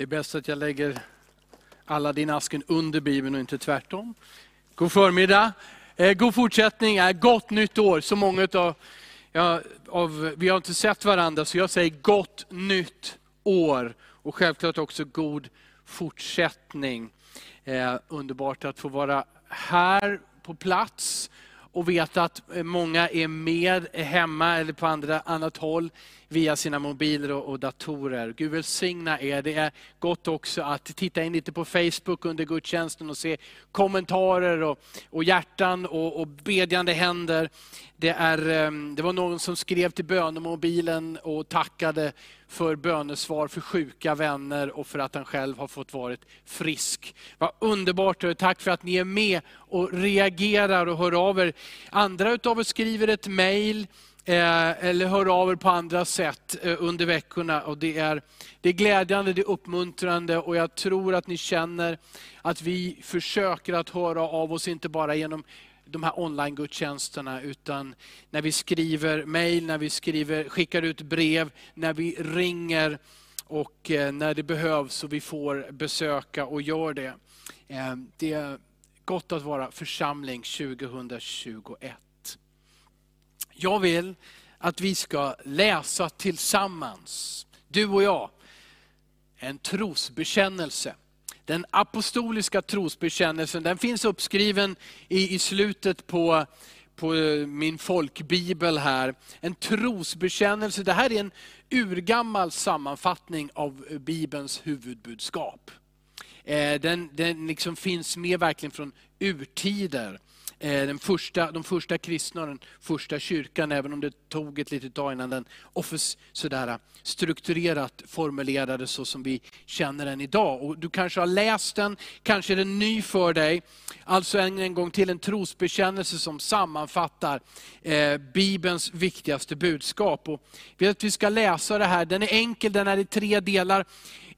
Det är bäst att jag lägger alla din asken under Bibeln och inte tvärtom. God förmiddag, eh, god fortsättning, eh, gott nytt år. Så många av, ja, av, vi har inte sett varandra, så jag säger gott nytt år. Och självklart också god fortsättning. Eh, underbart att få vara här på plats och veta att eh, många är med hemma eller på andra, annat håll via sina mobiler och, och datorer. Gud välsigna er. Det är gott också att titta in lite på Facebook under gudstjänsten och se kommentarer och, och hjärtan och, och bedjande händer. Det, är, ehm, det var någon som skrev till bönemobilen och tackade för bönesvar för sjuka vänner och för att han själv har fått varit frisk. Vad underbart, och tack för att ni är med och reagerar och hör av er. Andra utav er skriver ett mail, Eh, eller hör av er på andra sätt eh, under veckorna. Och det, är, det är glädjande, det är uppmuntrande och jag tror att ni känner att vi försöker att höra av oss, inte bara genom de här online-gudstjänsterna, utan när vi skriver mejl, när vi skriver, skickar ut brev, när vi ringer och eh, när det behövs och vi får besöka och gör det. Det är gott att vara församling 2021. Jag vill att vi ska läsa tillsammans, du och jag, en trosbekännelse. Den apostoliska trosbekännelsen, den finns uppskriven i, i slutet på, på min folkbibel här. En trosbekännelse, det här är en urgammal sammanfattning av Bibelns huvudbudskap. Eh, den, den liksom finns med verkligen från urtider. Eh, den första, de första kristna och den första kyrkan, även om det tog ett litet tag innan den sådär strukturerat formulerades så som vi känner den idag. Och du kanske har läst den, kanske är den ny för dig. Alltså en, en gång till en trosbekännelse som sammanfattar eh, Bibelns viktigaste budskap. Och vi vet att vi ska läsa det här, den är enkel, den är i tre delar.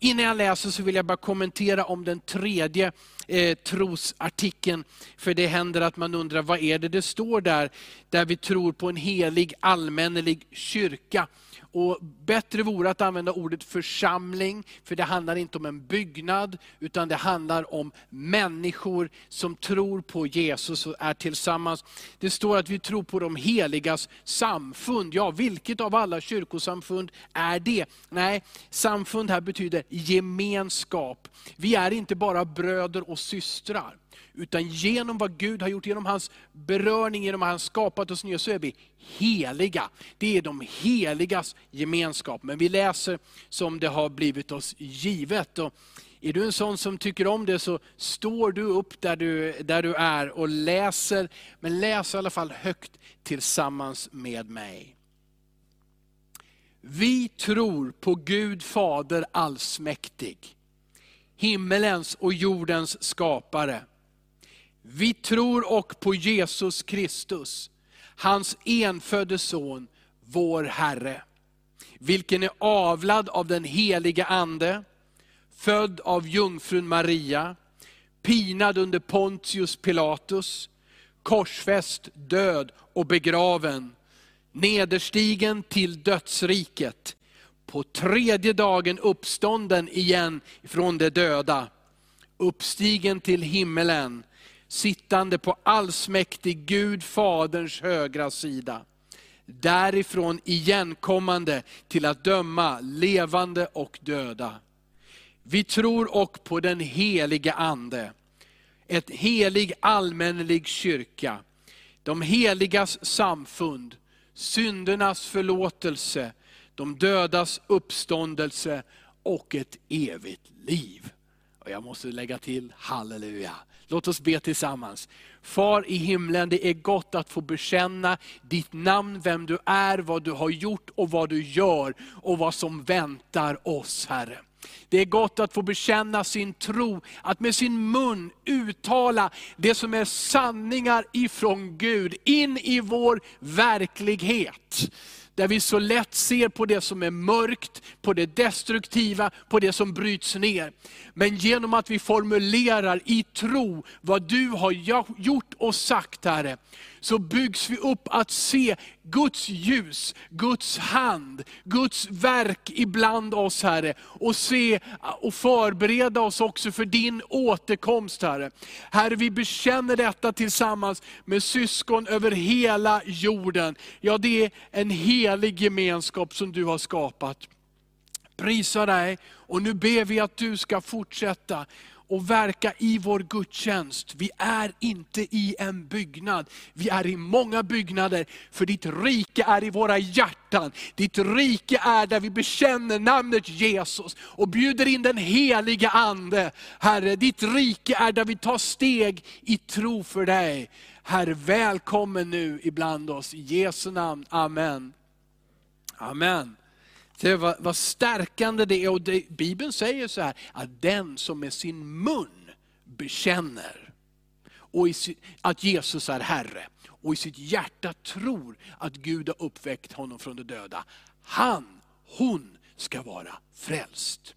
Innan jag läser så vill jag bara kommentera om den tredje eh, trosartikeln. För det händer att man undrar, vad är det det står där? Där vi tror på en helig allmännelig kyrka. Och bättre vore att använda ordet församling, för det handlar inte om en byggnad, utan det handlar om människor som tror på Jesus och är tillsammans. Det står att vi tror på de heligas samfund. Ja, vilket av alla kyrkosamfund är det? Nej, samfund här betyder gemenskap. Vi är inte bara bröder och systrar. Utan genom vad Gud har gjort, genom hans beröring, genom att han skapat oss nya, så är vi heliga. Det är de heligas gemenskap. Men vi läser som det har blivit oss givet. Och är du en sån som tycker om det så står du upp där du, där du är och läser, men läs i alla fall högt tillsammans med mig. Vi tror på Gud Fader allsmäktig, himmelens och jordens skapare vi tror och på Jesus Kristus, hans enfödde son, vår Herre. Vilken är avlad av den heliga Ande, född av jungfrun Maria, pinad under Pontius Pilatus, korsfäst, död och begraven, nederstigen till dödsriket, på tredje dagen uppstånden igen från de döda, uppstigen till himmelen, sittande på allsmäktig Gud Faderns högra sida. Därifrån igenkommande till att döma levande och döda. Vi tror och på den helige Ande, ett helig allmännelig kyrka, de heligas samfund, syndernas förlåtelse, de dödas uppståndelse och ett evigt liv. Och jag måste lägga till halleluja. Låt oss be tillsammans. Far i himlen, det är gott att få bekänna ditt namn, vem du är, vad du har gjort och vad du gör och vad som väntar oss Herre. Det är gott att få bekänna sin tro, att med sin mun uttala det som är sanningar ifrån Gud, in i vår verklighet. Där vi så lätt ser på det som är mörkt, på det destruktiva, på det som bryts ner. Men genom att vi formulerar i tro vad du har gjort och sagt Herre, så byggs vi upp att se Guds ljus, Guds hand, Guds verk ibland oss Herre. Och se och förbereda oss också för din återkomst Herre. Herre vi bekänner detta tillsammans med syskon över hela jorden. Ja det är en helig gemenskap som du har skapat. Prisa dig och nu ber vi att du ska fortsätta och verka i vår gudstjänst. Vi är inte i en byggnad, vi är i många byggnader. För ditt rike är i våra hjärtan. Ditt rike är där vi bekänner namnet Jesus och bjuder in den heliga Ande. Herre, ditt rike är där vi tar steg i tro för dig. Herre, välkommen nu ibland oss. I Jesu namn, Amen. Amen. Det vad, vad stärkande det är. Och det, Bibeln säger så här, att den som med sin mun bekänner och i, att Jesus är Herre, och i sitt hjärta tror att Gud har uppväckt honom från de döda, han, hon ska vara frälst.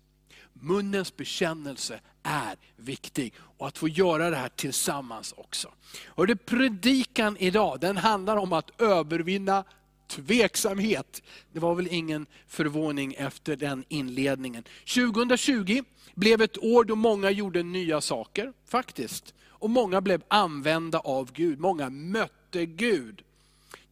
Munnens bekännelse är viktig och att få göra det här tillsammans också. Och det predikan idag, den handlar om att övervinna tveksamhet. Det var väl ingen förvåning efter den inledningen. 2020 blev ett år då många gjorde nya saker, faktiskt. Och många blev använda av Gud, många mötte Gud.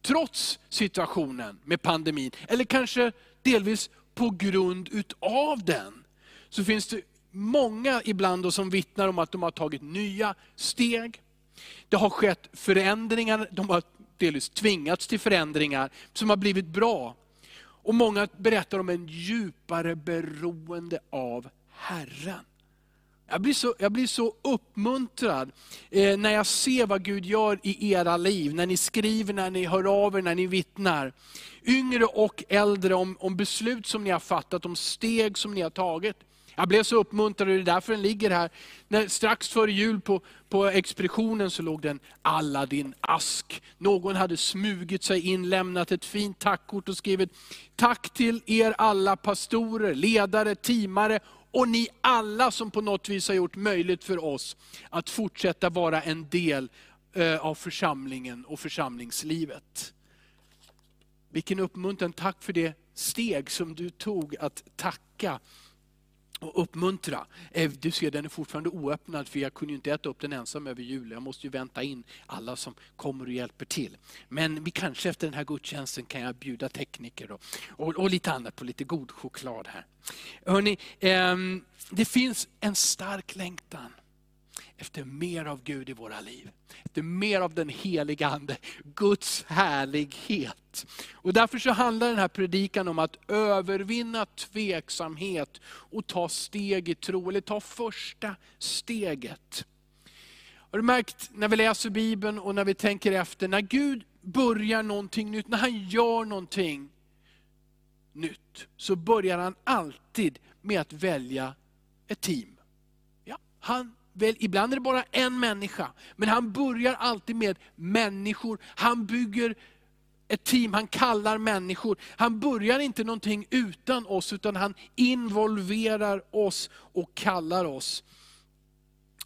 Trots situationen med pandemin, eller kanske delvis på grund utav den, så finns det många ibland som vittnar om att de har tagit nya steg. Det har skett förändringar, de har delvis tvingats till förändringar som har blivit bra. Och Många berättar om en djupare beroende av Herren. Jag blir så, jag blir så uppmuntrad eh, när jag ser vad Gud gör i era liv, när ni skriver, när ni hör av er, när ni vittnar. Yngre och äldre om, om beslut som ni har fattat, om steg som ni har tagit. Jag blev så uppmuntrad och det är därför den ligger här. När, strax före jul på, på expeditionen så låg den Aladdin ask. Någon hade smugit sig in, lämnat ett fint tackkort och skrivit, tack till er alla pastorer, ledare, teamare och ni alla som på något vis har gjort möjligt för oss att fortsätta vara en del eh, av församlingen och församlingslivet. Vilken uppmuntran, tack för det steg som du tog att tacka och uppmuntra. Eh, du ser, den är fortfarande oöppnad för jag kunde inte äta upp den ensam över jul. Jag måste ju vänta in alla som kommer och hjälper till. Men vi kanske efter den här gudstjänsten kan jag bjuda tekniker och, och, och lite annat på lite god choklad här. Hörrni, eh, det finns en stark längtan efter mer av Gud i våra liv. Efter mer av den heliga Ande, Guds härlighet. Och därför så handlar den här predikan om att övervinna tveksamhet och ta steg i tro, eller ta första steget. Har du märkt när vi läser Bibeln och när vi tänker efter, när Gud börjar någonting nytt, när han gör någonting nytt, så börjar han alltid med att välja ett team. Ja, han väl, ibland är det bara en människa, men han börjar alltid med människor. Han bygger ett team, han kallar människor. Han börjar inte någonting utan oss, utan han involverar oss och kallar oss.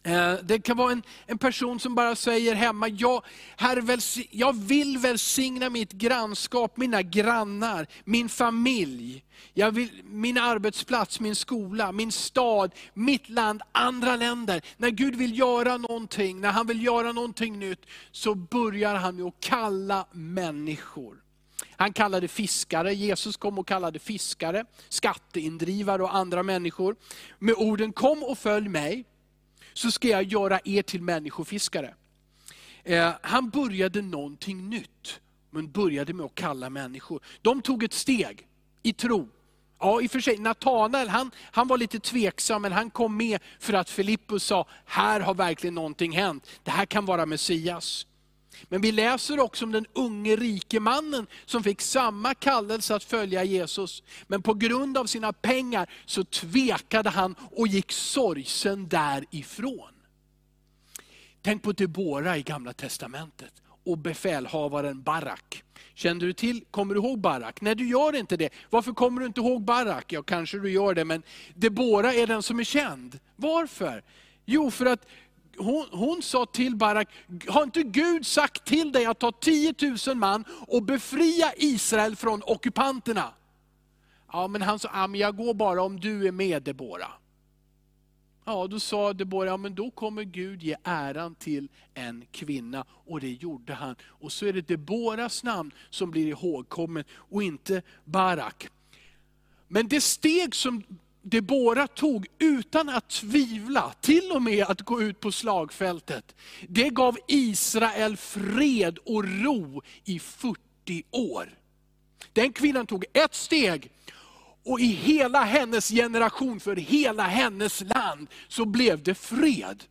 Eh, det kan vara en, en person som bara säger hemma, jag, herre, jag vill välsigna mitt grannskap, mina grannar, min familj. Jag vill, min arbetsplats, min skola, min stad, mitt land, andra länder. När Gud vill göra någonting, när han vill göra någonting nytt, så börjar han med att kalla människor. Han kallade fiskare, Jesus kom och kallade fiskare, skatteindrivare och andra människor. Med orden, kom och följ mig så ska jag göra er till människofiskare. Eh, han började någonting nytt, men började med att kalla människor. De tog ett steg i tro. Ja, i och för sig, Natanael han, han var lite tveksam, men han kom med för att Filippus sa, här har verkligen någonting hänt. Det här kan vara Messias. Men vi läser också om den unge rike mannen som fick samma kallelse att följa Jesus. Men på grund av sina pengar så tvekade han och gick sorgsen därifrån. Tänk på Debora i gamla testamentet och befälhavaren Barak. Kände du till, kommer du ihåg Barak? Nej du gör inte det. Varför kommer du inte ihåg Barak? Ja kanske du gör det, men Debora är den som är känd. Varför? Jo för att hon, hon sa till Barak, har inte Gud sagt till dig att ta 10 000 man och befria Israel från ockupanterna? Ja, men han sa, ja, men jag går bara om du är med Debora. Ja, då sa Debora, ja, men då kommer Gud ge äran till en kvinna. Och det gjorde han. Och så är det Deboras namn som blir ihågkommen och inte Barak. Men det steg som Debora tog utan att tvivla, till och med att gå ut på slagfältet. Det gav Israel fred och ro i 40 år. Den kvinnan tog ett steg och i hela hennes generation, för hela hennes land, så blev det fred.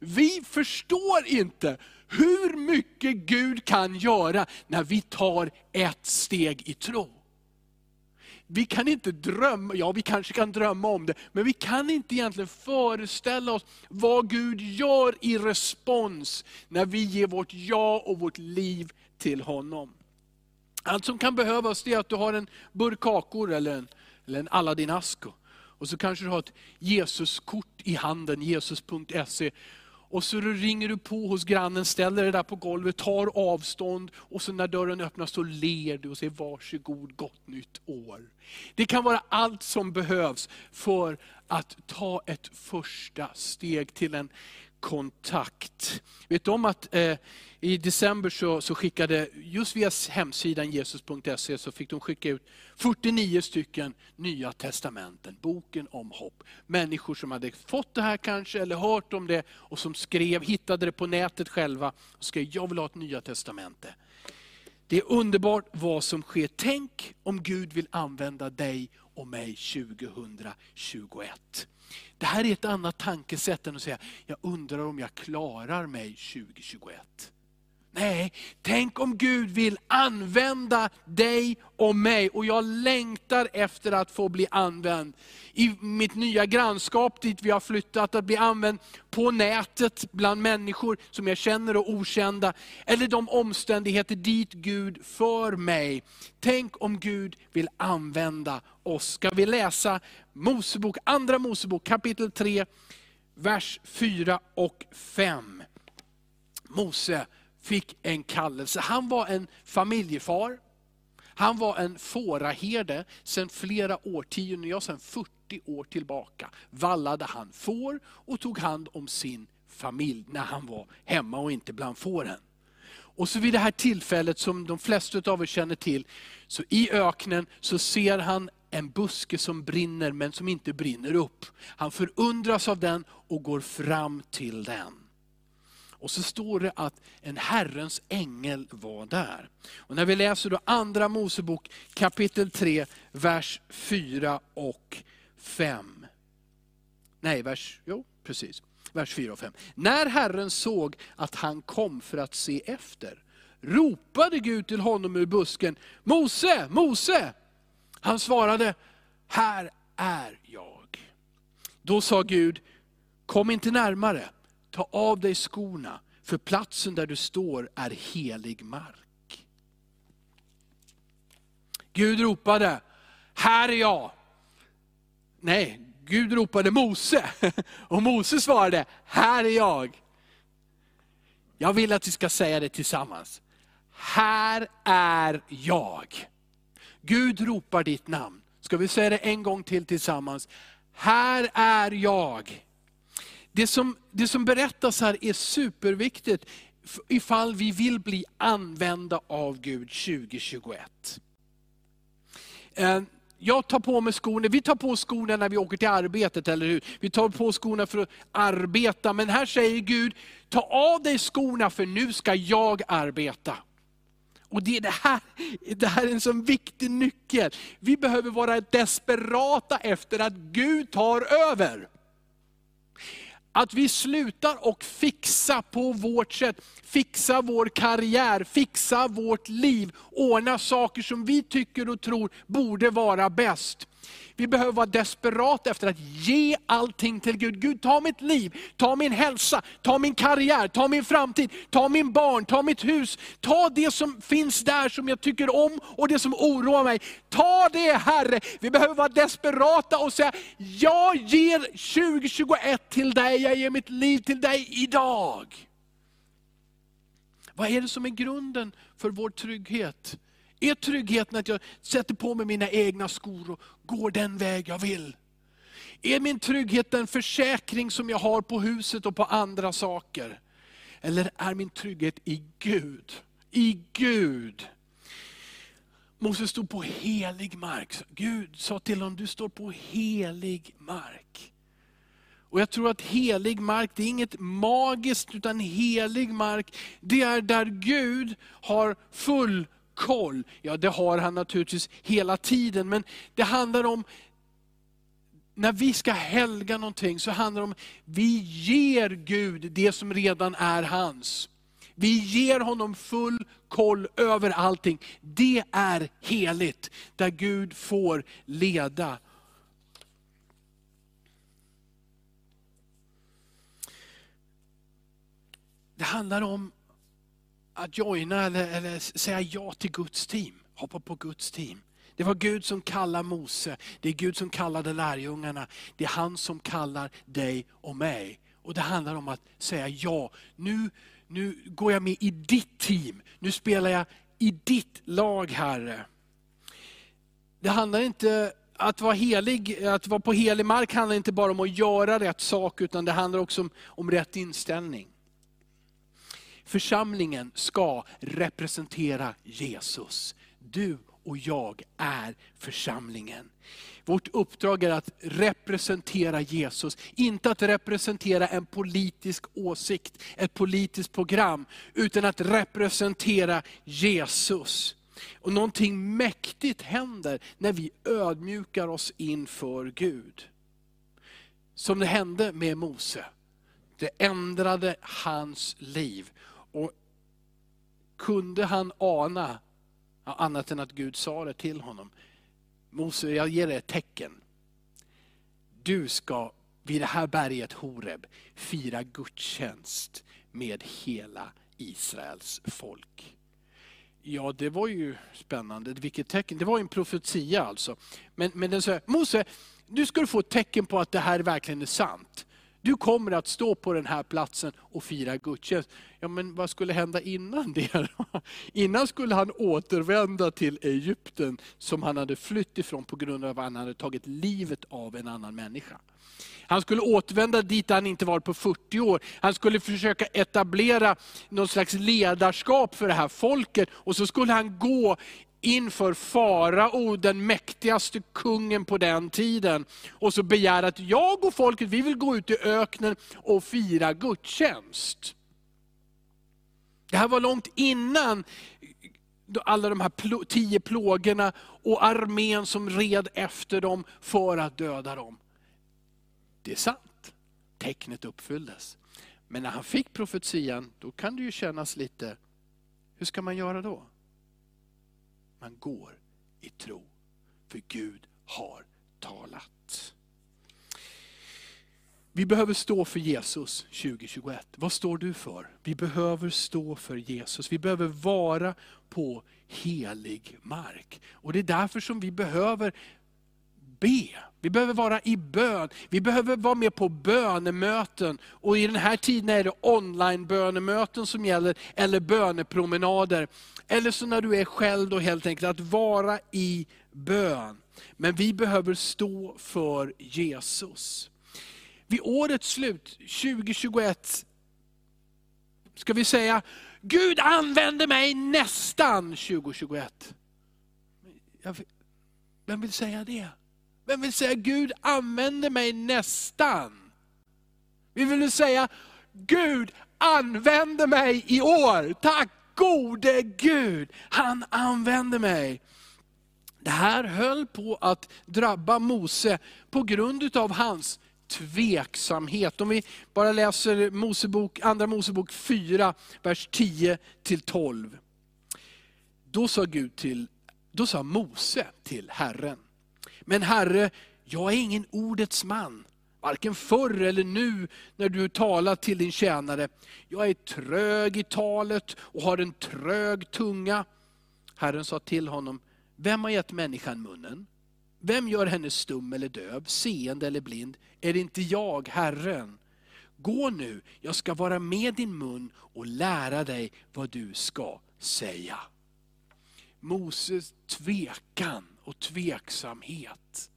Vi förstår inte hur mycket Gud kan göra när vi tar ett steg i tro. Vi kan inte drömma, ja vi kanske kan drömma om det, men vi kan inte egentligen föreställa oss vad Gud gör i respons när vi ger vårt ja och vårt liv till honom. Allt som kan behövas är att du har en burk kakor eller en, eller en Aladdin-ask. Och så kanske du har ett Jesuskort i handen, jesus.se. Och så ringer du på hos grannen, ställer dig där på golvet, tar avstånd och så när dörren öppnas så ler du och säger varsågod, gott nytt år. Det kan vara allt som behövs för att ta ett första steg till en kontakt. Vet du om att eh, i december så, så skickade, just via hemsidan jesus.se, så fick de skicka ut 49 stycken nya testamenten, boken om hopp. Människor som hade fått det här kanske, eller hört om det, och som skrev, hittade det på nätet själva, och skrev, jag vill ha ett nya testamente. Det är underbart vad som sker. Tänk om Gud vill använda dig och mig 2021. Det här är ett annat tankesätt än att säga, jag undrar om jag klarar mig 2021. Nej, tänk om Gud vill använda dig och mig. Och jag längtar efter att få bli använd. I mitt nya grannskap dit vi har flyttat, att bli använd på nätet bland människor som jag känner och okända. Eller de omständigheter dit Gud för mig. Tänk om Gud vill använda oss. Ska vi läsa Mosebok, andra Mosebok kapitel 3, vers 4 och 5. Mose fick en kallelse. Han var en familjefar. Han var en fåraherde sedan flera årtionden, ja sedan 40 år tillbaka. Vallade han får och tog hand om sin familj när han var hemma och inte bland fåren. Och så vid det här tillfället som de flesta av er känner till, så i öknen så ser han en buske som brinner men som inte brinner upp. Han förundras av den och går fram till den. Och så står det att en Herrens ängel var där. Och när vi läser då andra Mosebok kapitel 3, vers 4 och 5. Nej, vers, jo precis, vers 4 och 5. När Herren såg att han kom för att se efter, ropade Gud till honom ur busken, Mose, Mose! Han svarade, här är jag. Då sa Gud, kom inte närmare ta av dig skorna, för platsen där du står är helig mark. Gud ropade, här är jag. Nej, Gud ropade Mose. Och Mose svarade, här är jag. Jag vill att vi ska säga det tillsammans. Här är jag. Gud ropar ditt namn. Ska vi säga det en gång till tillsammans? Här är jag. Det som, det som berättas här är superviktigt ifall vi vill bli använda av Gud 2021. Eh, jag tar på mig skorna, vi tar på skorna när vi åker till arbetet, eller hur? Vi tar på skorna för att arbeta, men här säger Gud, ta av dig skorna för nu ska jag arbeta. Och det, är det, här, det här är en sån viktig nyckel. Vi behöver vara desperata efter att Gud tar över. Att vi slutar och fixa på vårt sätt. Fixa vår karriär, fixa vårt liv, ordna saker som vi tycker och tror borde vara bäst. Vi behöver vara desperata efter att ge allting till Gud. Gud, ta mitt liv, ta min hälsa, ta min karriär, ta min framtid, ta min barn, ta mitt hus. Ta det som finns där som jag tycker om och det som oroar mig. Ta det Herre. Vi behöver vara desperata och säga, jag ger 2021 till dig, jag ger mitt liv till dig idag. Vad är det som är grunden för vår trygghet? Är tryggheten att jag sätter på mig mina egna skor och går den väg jag vill? Är min trygghet den försäkring som jag har på huset och på andra saker? Eller är min trygghet i Gud? I Gud. Moses stod på helig mark. Gud sa till honom, du står på helig mark. Och Jag tror att helig mark, det är inget magiskt, utan helig mark, det är där Gud har full koll. Ja, det har han naturligtvis hela tiden, men det handlar om, när vi ska helga någonting, så handlar det om, vi ger Gud det som redan är hans. Vi ger honom full koll över allting. Det är heligt, där Gud får leda. Det handlar om att joina eller, eller säga ja till Guds team. Hoppa på Guds team. Det var Gud som kallade Mose, det är Gud som kallade lärjungarna. Det är han som kallar dig och mig. Och Det handlar om att säga ja. Nu, nu går jag med i ditt team. Nu spelar jag i ditt lag Herre. Det handlar inte att vara helig, att vara på helig mark handlar inte bara om att göra rätt sak, utan det handlar också om, om rätt inställning. Församlingen ska representera Jesus. Du och jag är församlingen. Vårt uppdrag är att representera Jesus, inte att representera en politisk åsikt, ett politiskt program, utan att representera Jesus. Och någonting mäktigt händer när vi ödmjukar oss inför Gud. Som det hände med Mose. Det ändrade hans liv. Och kunde han ana, annat än att Gud sa det till honom, Mose jag ger dig ett tecken. Du ska vid det här berget Horeb fira gudstjänst med hela Israels folk. Ja, det var ju spännande. Vilket tecken. Det var en profetia alltså. Men, men den sa, Mose, nu ska du få ett tecken på att det här verkligen är sant. Du kommer att stå på den här platsen och fira gudstjänst. Ja, men vad skulle hända innan det? Innan skulle han återvända till Egypten som han hade flytt ifrån på grund av att han hade tagit livet av en annan människa. Han skulle återvända dit han inte varit på 40 år. Han skulle försöka etablera någon slags ledarskap för det här folket. Och så skulle han gå inför farao, den mäktigaste kungen på den tiden. Och så begär att jag och folket, vi vill gå ut i öknen och fira gudstjänst. Det här var långt innan alla de här tio plågorna och armén som red efter dem för att döda dem. Det är sant, tecknet uppfylldes. Men när han fick profetian, då kan det ju kännas lite, hur ska man göra då? Man går i tro, för Gud har talat. Vi behöver stå för Jesus 2021. Vad står du för? Vi behöver stå för Jesus. Vi behöver vara på helig mark. Och Det är därför som vi behöver be. Vi behöver vara i bön. Vi behöver vara med på bönemöten. Och I den här tiden är det online-bönemöten som gäller, eller bönepromenader. Eller så när du är själv, då helt enkelt att vara i bön. Men vi behöver stå för Jesus. Vid årets slut, 2021, ska vi säga, Gud använder mig nästan 2021. Vem vill säga det? Vem vill säga Gud använder mig nästan? Vi vill säga, Gud använder mig i år. Tack gode Gud, han använder mig. Det här höll på att drabba Mose på grund av hans tveksamhet. Om vi bara läser Mosebok, andra Mosebok 4, vers 10-12. Då sa, Gud till, då sa Mose till Herren, men Herre, jag är ingen ordets man, varken förr eller nu när du talar till din tjänare. Jag är trög i talet och har en trög tunga. Herren sa till honom, vem har gett människan munnen? Vem gör henne stum eller döv, seende eller blind? Är det inte jag, Herren? Gå nu, jag ska vara med din mun och lära dig vad du ska säga. Moses tvekan och tveksamhet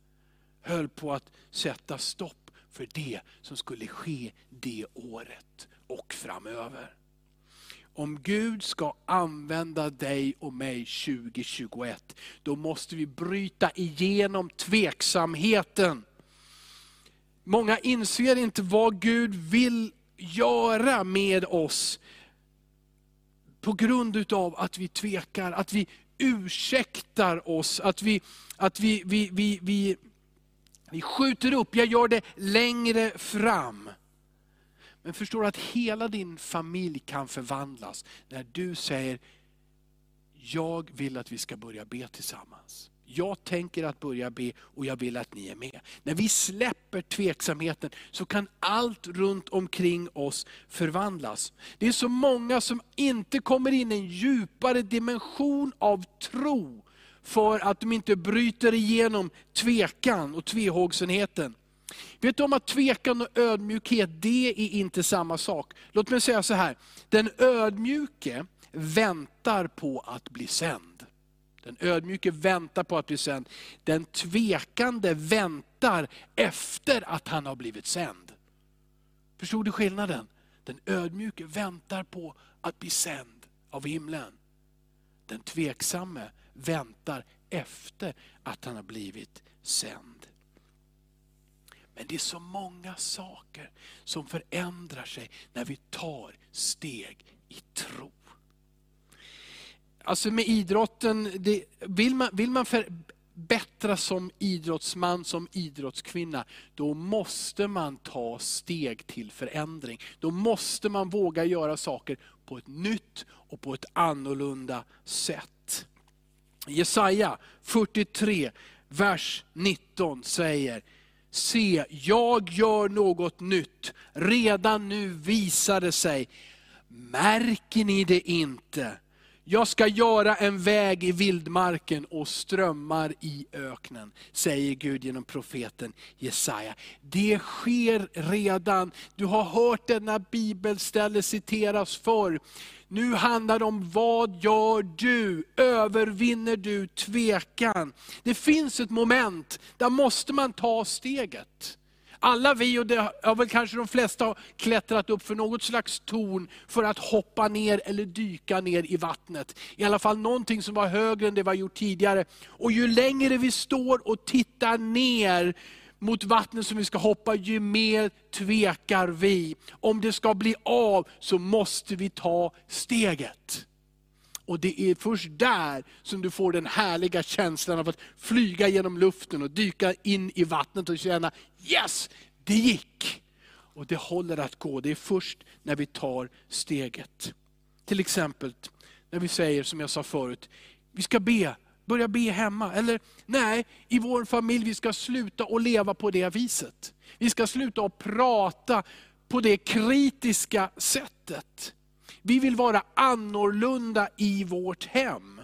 höll på att sätta stopp för det som skulle ske det året och framöver. Om Gud ska använda dig och mig 2021, då måste vi bryta igenom tveksamheten. Många inser inte vad Gud vill göra med oss på grund utav att vi tvekar, att vi ursäktar oss, att vi, att vi, vi, vi, vi, vi skjuter upp, jag gör det längre fram. Men förstår att hela din familj kan förvandlas när du säger, jag vill att vi ska börja be tillsammans. Jag tänker att börja be och jag vill att ni är med. När vi släpper tveksamheten så kan allt runt omkring oss förvandlas. Det är så många som inte kommer in i en djupare dimension av tro, för att de inte bryter igenom tvekan och tvehågsenheten. Vet du om att tvekan och ödmjukhet, det är inte samma sak. Låt mig säga så här, den ödmjuke väntar på att bli sänd. Den ödmjuke väntar på att bli sänd. Den tvekande väntar efter att han har blivit sänd. Förstod du skillnaden? Den ödmjuke väntar på att bli sänd av himlen. Den tveksamme väntar efter att han har blivit sänd. Men det är så många saker som förändrar sig när vi tar steg i tro. Alltså med idrotten, det, vill man, vill man förbättra som idrottsman, som idrottskvinna, då måste man ta steg till förändring. Då måste man våga göra saker på ett nytt och på ett annorlunda sätt. Jesaja 43, vers 19 säger, Se, jag gör något nytt. Redan nu visar det sig. Märker ni det inte? Jag ska göra en väg i vildmarken och strömmar i öknen, säger Gud genom profeten Jesaja. Det sker redan. Du har hört denna bibelställe citeras förr. Nu handlar det om vad gör du? Övervinner du tvekan? Det finns ett moment, där måste man ta steget. Alla vi, och det har väl kanske de flesta har klättrat upp för något slags torn för att hoppa ner eller dyka ner i vattnet. I alla fall någonting som var högre än det vi har gjort tidigare. Och ju längre vi står och tittar ner mot vattnet som vi ska hoppa, ju mer tvekar vi. Om det ska bli av så måste vi ta steget. Och det är först där som du får den härliga känslan av att flyga genom luften och dyka in i vattnet och känna, yes, det gick. Och det håller att gå, det är först när vi tar steget. Till exempel när vi säger, som jag sa förut, vi ska be, börja be hemma. Eller nej, i vår familj, vi ska sluta att leva på det viset. Vi ska sluta att prata på det kritiska sättet. Vi vill vara annorlunda i vårt hem.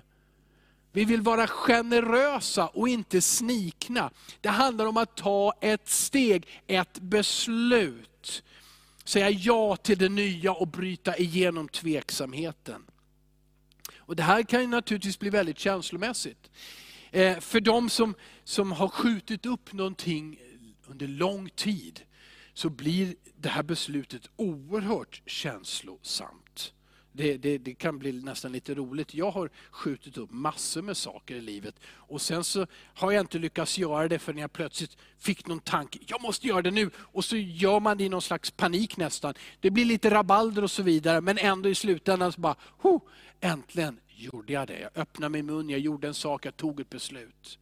Vi vill vara generösa och inte snikna. Det handlar om att ta ett steg, ett beslut. Säga ja till det nya och bryta igenom tveksamheten. Och Det här kan naturligtvis bli väldigt känslomässigt. Eh, för de som, som har skjutit upp någonting under lång tid, så blir det här beslutet oerhört känslosamt. Det, det, det, kan bli nästan lite roligt. Jag har skjutit upp massor med saker i livet och sen så har jag inte lyckats göra det förrän jag plötsligt fick någon tanke, jag måste göra det nu. Och så gör man det i någon slags panik nästan. Det blir lite rabalder och så vidare men ändå i slutändan så bara, Ho, äntligen gjorde jag det. Jag öppnade min mun, jag gjorde en sak, jag tog ett beslut.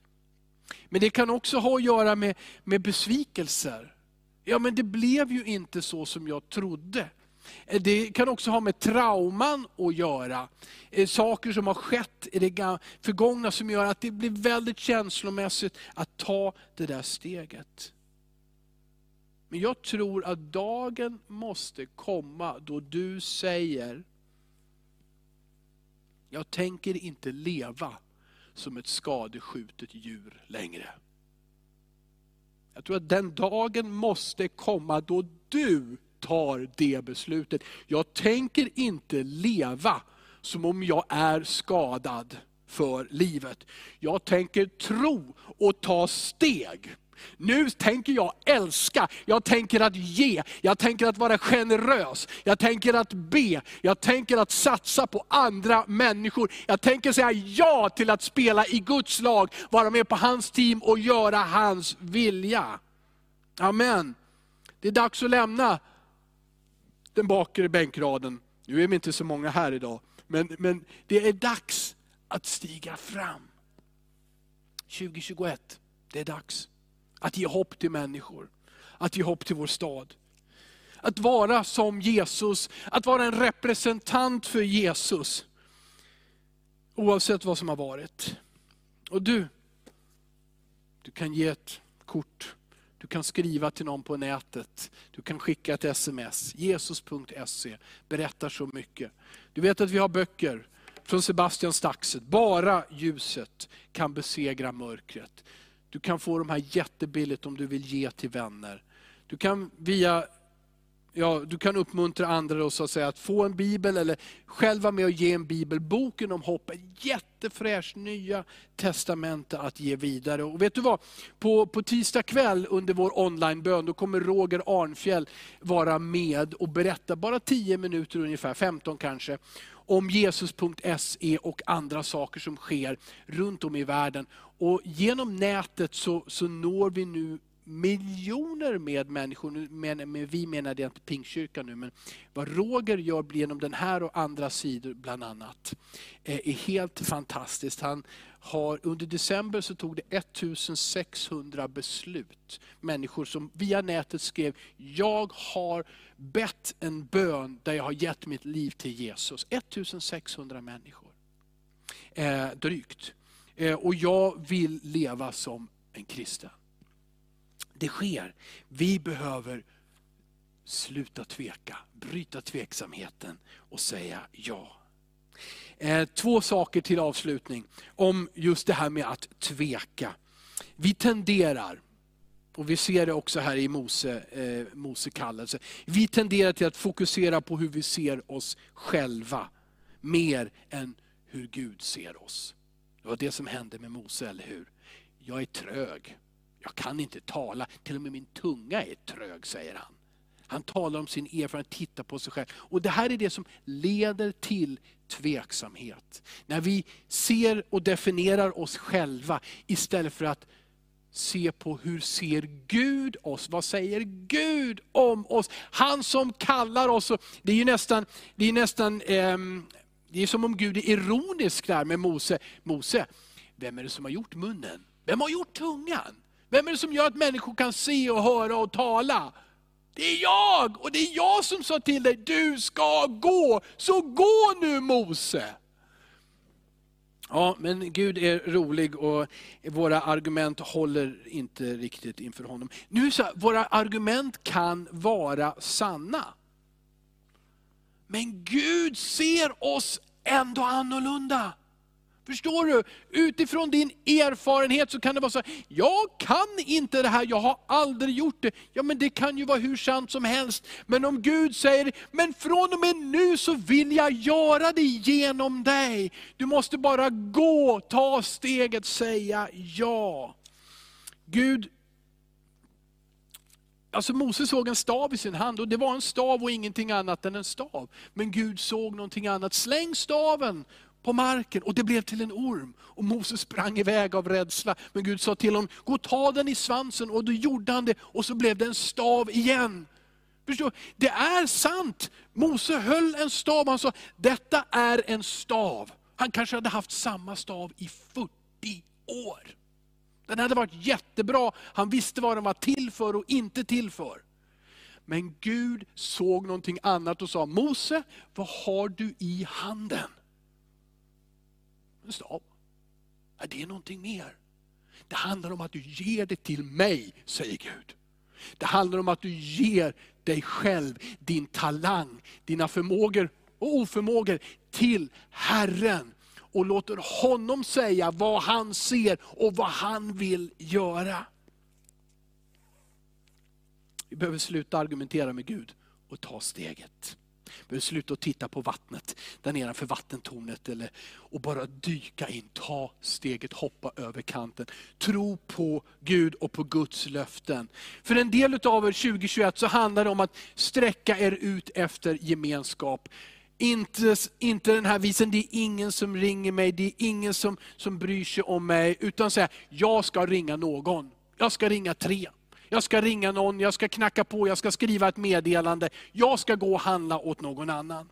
Men det kan också ha att göra med, med besvikelser. Ja men det blev ju inte så som jag trodde. Eh, det kan också ha med trauman att göra. Eh, saker som har skett i det förgångna som gör att det blir väldigt känslomässigt att ta det där steget. Men jag tror att dagen måste komma då du säger, jag tänker inte leva som ett skadeskjutet djur längre. Jag tror att den dagen måste komma då du tar det beslutet. Jag tänker inte leva som om jag är skadad för livet. Jag tänker tro och ta steg. Nu tänker jag älska, jag tänker att ge, jag tänker att vara generös, jag tänker att be, jag tänker att satsa på andra människor. Jag tänker säga ja till att spela i Guds lag, vara med på hans team och göra hans vilja. Amen. Det är dags att lämna den bakre bänkraden. Nu är vi inte så många här idag, men, men det är dags att stiga fram. 2021, det är dags att ge hopp till människor. Att ge hopp till vår stad. Att vara som Jesus, att vara en representant för Jesus. Oavsett vad som har varit. Och du, du kan ge ett kort. Du kan skriva till någon på nätet. Du kan skicka ett sms. Jesus.se berättar så mycket. Du vet att vi har böcker från Sebastian Staxet. Bara ljuset kan besegra mörkret. Du kan få de här jättebilligt om du vill ge till vänner. Du kan via Ja, du kan uppmuntra andra då, så att, säga, att få en bibel eller själv vara med och ge en bibel. Boken om hopp, ett jättefräscht nya testamente att ge vidare. Och vet du vad? På, på tisdag kväll under vår onlinebön, då kommer Roger Arnfjell vara med och berätta, bara 10 minuter ungefär, 15 kanske, om Jesus.se och andra saker som sker runt om i världen. Och genom nätet så, så når vi nu miljoner med människor, men, men vi menar det inte Pingstkyrkan nu, men vad Roger gör genom den här och andra sidor bland annat, eh, är helt fantastiskt. Han har, under december så tog det 1600 beslut. Människor som via nätet skrev, jag har bett en bön där jag har gett mitt liv till Jesus. 1600 människor, eh, drygt. Eh, och jag vill leva som en kristen. Det sker. Vi behöver sluta tveka, bryta tveksamheten och säga ja. Eh, två saker till avslutning om just det här med att tveka. Vi tenderar, och vi ser det också här i Mose, eh, Mose kallelse, vi tenderar till att fokusera på hur vi ser oss själva, mer än hur Gud ser oss. Det var det som hände med Mose, eller hur? Jag är trög, jag kan inte tala, till och med min tunga är trög, säger han. Han talar om sin erfarenhet, tittar på sig själv. Och det här är det som leder till tveksamhet. När vi ser och definierar oss själva istället för att se på hur ser Gud oss? Vad säger Gud om oss? Han som kallar oss. Det är ju nästan, det är nästan ehm, det är som om Gud är ironisk där med Mose. Mose, vem är det som har gjort munnen? Vem har gjort tungan? Vem är det som gör att människor kan se och höra och tala? Det är jag! Och det är jag som sa till dig, du ska gå. Så gå nu Mose! Ja, men Gud är rolig och våra argument håller inte riktigt inför honom. Nu är det så här, våra argument kan vara sanna. Men Gud ser oss ändå annorlunda. Förstår du? Utifrån din erfarenhet så kan det vara så jag kan inte det här, jag har aldrig gjort det. Ja men det kan ju vara hur sant som helst. Men om Gud säger, men från och med nu så vill jag göra det genom dig. Du måste bara gå, ta steget, säga ja. Gud Alltså Moses såg en stav i sin hand och det var en stav och ingenting annat än en stav. Men Gud såg någonting annat. Släng staven på marken och det blev till en orm. Och Moses sprang iväg av rädsla. Men Gud sa till honom, gå och ta den i svansen. Och då gjorde han det och så blev det en stav igen. Förstår? Det är sant. Mose höll en stav, han sa, detta är en stav. Han kanske hade haft samma stav i 40 år. Den hade varit jättebra, han visste vad den var till för och inte till för. Men Gud såg någonting annat och sa, Mose, vad har du i handen? En stav. Det är någonting mer. Det handlar om att du ger det till mig, säger Gud. Det handlar om att du ger dig själv, din talang, dina förmågor och oförmågor till Herren. Och låter honom säga vad han ser och vad han vill göra. Vi behöver sluta argumentera med Gud och ta steget. Behöver sluta att titta på vattnet där nedanför vattentornet eller, och bara dyka in, ta steget, hoppa över kanten. Tro på Gud och på Guds löften. För en del av er 2021 så handlar det om att sträcka er ut efter gemenskap. Inte, inte den här visen, det är ingen som ringer mig, det är ingen som, som bryr sig om mig. Utan säga, jag ska ringa någon. Jag ska ringa tre. Jag ska ringa någon, jag ska knacka på, jag ska skriva ett meddelande. Jag ska gå och handla åt någon annan.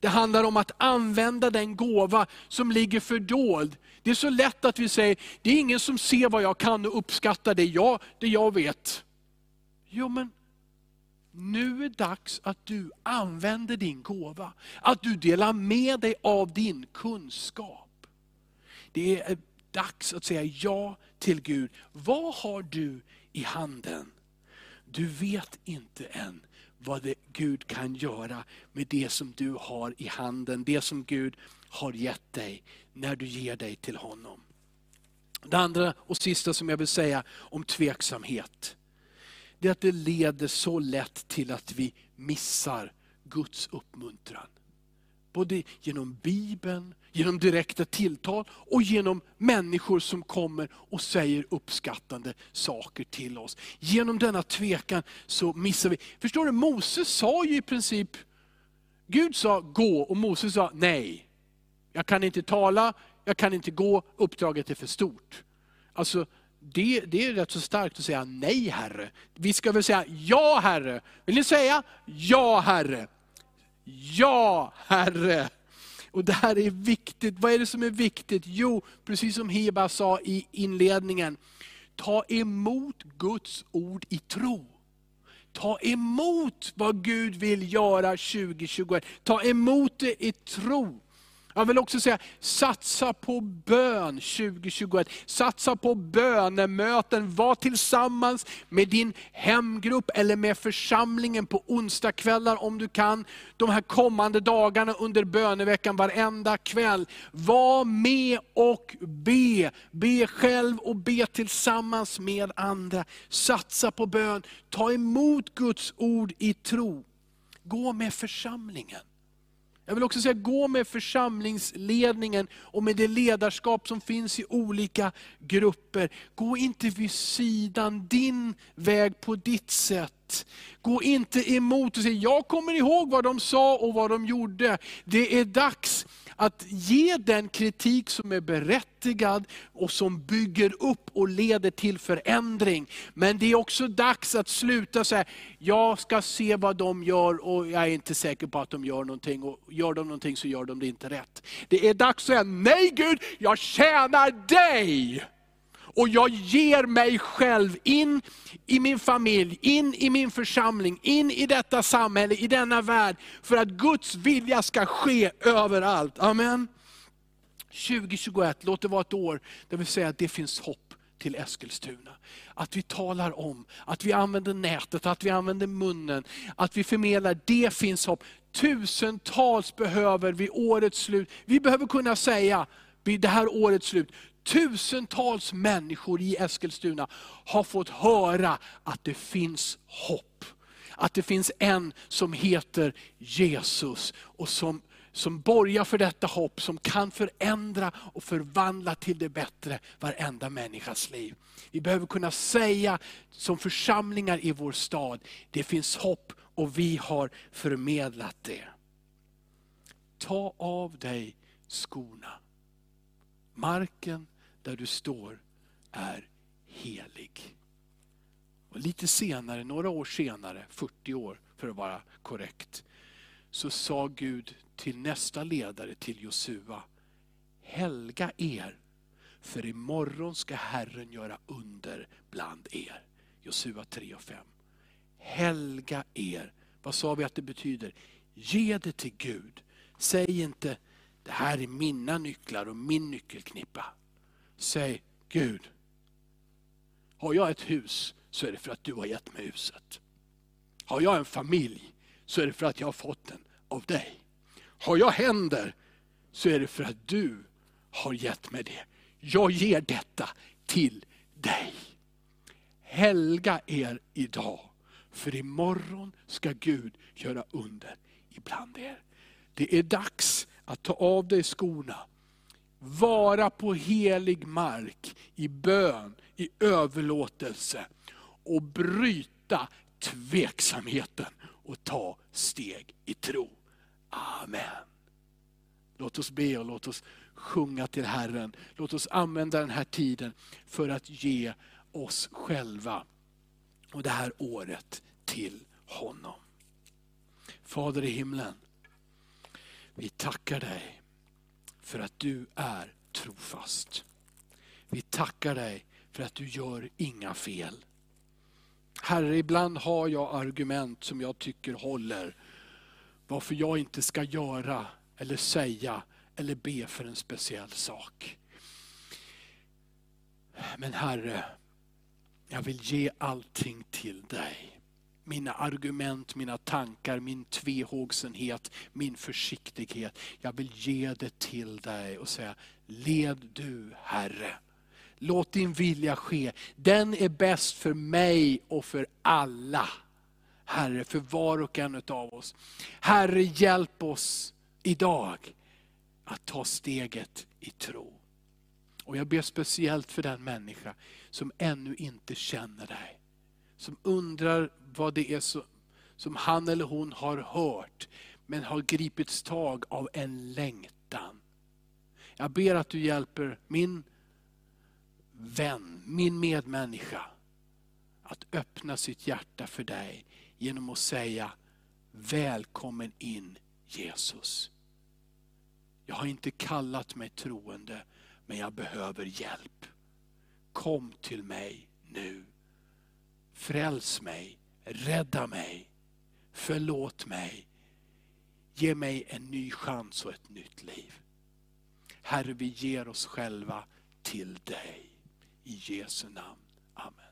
Det handlar om att använda den gåva som ligger fördold. Det är så lätt att vi säger, det är ingen som ser vad jag kan och uppskattar det jag, det jag vet. Jo men, nu är det dags att du använder din gåva. Att du delar med dig av din kunskap. Det är dags att säga ja till Gud. Vad har du i handen. Du vet inte än vad det Gud kan göra med det som du har i handen, det som Gud har gett dig, när du ger dig till honom. Det andra och sista som jag vill säga om tveksamhet, det är att det leder så lätt till att vi missar Guds uppmuntran. Både genom Bibeln, genom direkta tilltal och genom människor som kommer och säger uppskattande saker till oss. Genom denna tvekan så missar vi. Förstår du, Moses sa ju i princip, Gud sa gå och Moses sa nej. Jag kan inte tala, jag kan inte gå, uppdraget är för stort. Alltså, det, det, är rätt så starkt att säga nej Herre. Vi ska väl säga ja Herre. Vill ni säga ja Herre? Ja Herre. Och det här är viktigt. Vad är det som är viktigt? Jo, precis som Heba sa i inledningen, ta emot Guds ord i tro. Ta emot vad Gud vill göra 2021. Ta emot det i tro. Jag vill också säga, satsa på bön 2021. Satsa på bönemöten. Var tillsammans med din hemgrupp eller med församlingen på onsdagskvällar om du kan. De här kommande dagarna under böneveckan varenda kväll. Var med och be. Be själv och be tillsammans med andra. Satsa på bön. Ta emot Guds ord i tro. Gå med församlingen. Jag vill också säga, gå med församlingsledningen och med det ledarskap som finns i olika grupper. Gå inte vid sidan, din väg på ditt sätt. Gå inte emot och säg, jag kommer ihåg vad de sa och vad de gjorde. Det är dags att ge den kritik som är berättigad och som bygger upp och leder till förändring. Men det är också dags att sluta säga, jag ska se vad de gör och jag är inte säker på att de gör någonting. Och gör de någonting så gör de det inte rätt. Det är dags att säga, nej Gud, jag tjänar dig och jag ger mig själv in i min familj, in i min församling, in i detta samhälle, i denna värld, för att Guds vilja ska ske överallt. Amen. 2021, låt det vara ett år där vi säger att det finns hopp till Eskilstuna. Att vi talar om, att vi använder nätet, att vi använder munnen, att vi förmedlar, det finns hopp. Tusentals behöver vid årets slut, vi behöver kunna säga, vid det här årets slut, tusentals människor i Eskilstuna har fått höra att det finns hopp. Att det finns en som heter Jesus och som, som borgar för detta hopp, som kan förändra och förvandla till det bättre varenda människas liv. Vi behöver kunna säga som församlingar i vår stad, det finns hopp och vi har förmedlat det. Ta av dig skorna. Marken där du står är helig. Och lite senare, några år senare, 40 år för att vara korrekt, så sa Gud till nästa ledare, till Josua, helga er, för imorgon ska Herren göra under bland er. Josua 3 och 5. helga er. Vad sa vi att det betyder? Ge det till Gud. Säg inte, det här är mina nycklar och min nyckelknippa. Säg, Gud, har jag ett hus så är det för att du har gett mig huset. Har jag en familj så är det för att jag har fått den av dig. Har jag händer så är det för att du har gett mig det. Jag ger detta till dig. Helga er idag, för imorgon ska Gud göra under ibland er. Det är dags att ta av dig skorna, vara på helig mark i bön, i överlåtelse och bryta tveksamheten och ta steg i tro. Amen. Låt oss be och låt oss sjunga till Herren. Låt oss använda den här tiden för att ge oss själva och det här året till honom. Fader i himlen, vi tackar dig för att du är trofast. Vi tackar dig för att du gör inga fel. Herre, ibland har jag argument som jag tycker håller. Varför jag inte ska göra eller säga eller be för en speciell sak. Men Herre, jag vill ge allting till dig. Mina argument, mina tankar, min tvehågsenhet, min försiktighet. Jag vill ge det till dig och säga, led du Herre. Låt din vilja ske. Den är bäst för mig och för alla. Herre, för var och en av oss. Herre, hjälp oss idag att ta steget i tro. Och jag ber speciellt för den människa som ännu inte känner dig. Som undrar vad det är som, som han eller hon har hört, men har gripits tag av en längtan. Jag ber att du hjälper min vän, min medmänniska, att öppna sitt hjärta för dig genom att säga, välkommen in Jesus. Jag har inte kallat mig troende, men jag behöver hjälp. Kom till mig nu. Fräls mig, rädda mig, förlåt mig. Ge mig en ny chans och ett nytt liv. Herre, vi ger oss själva till dig. I Jesu namn. Amen.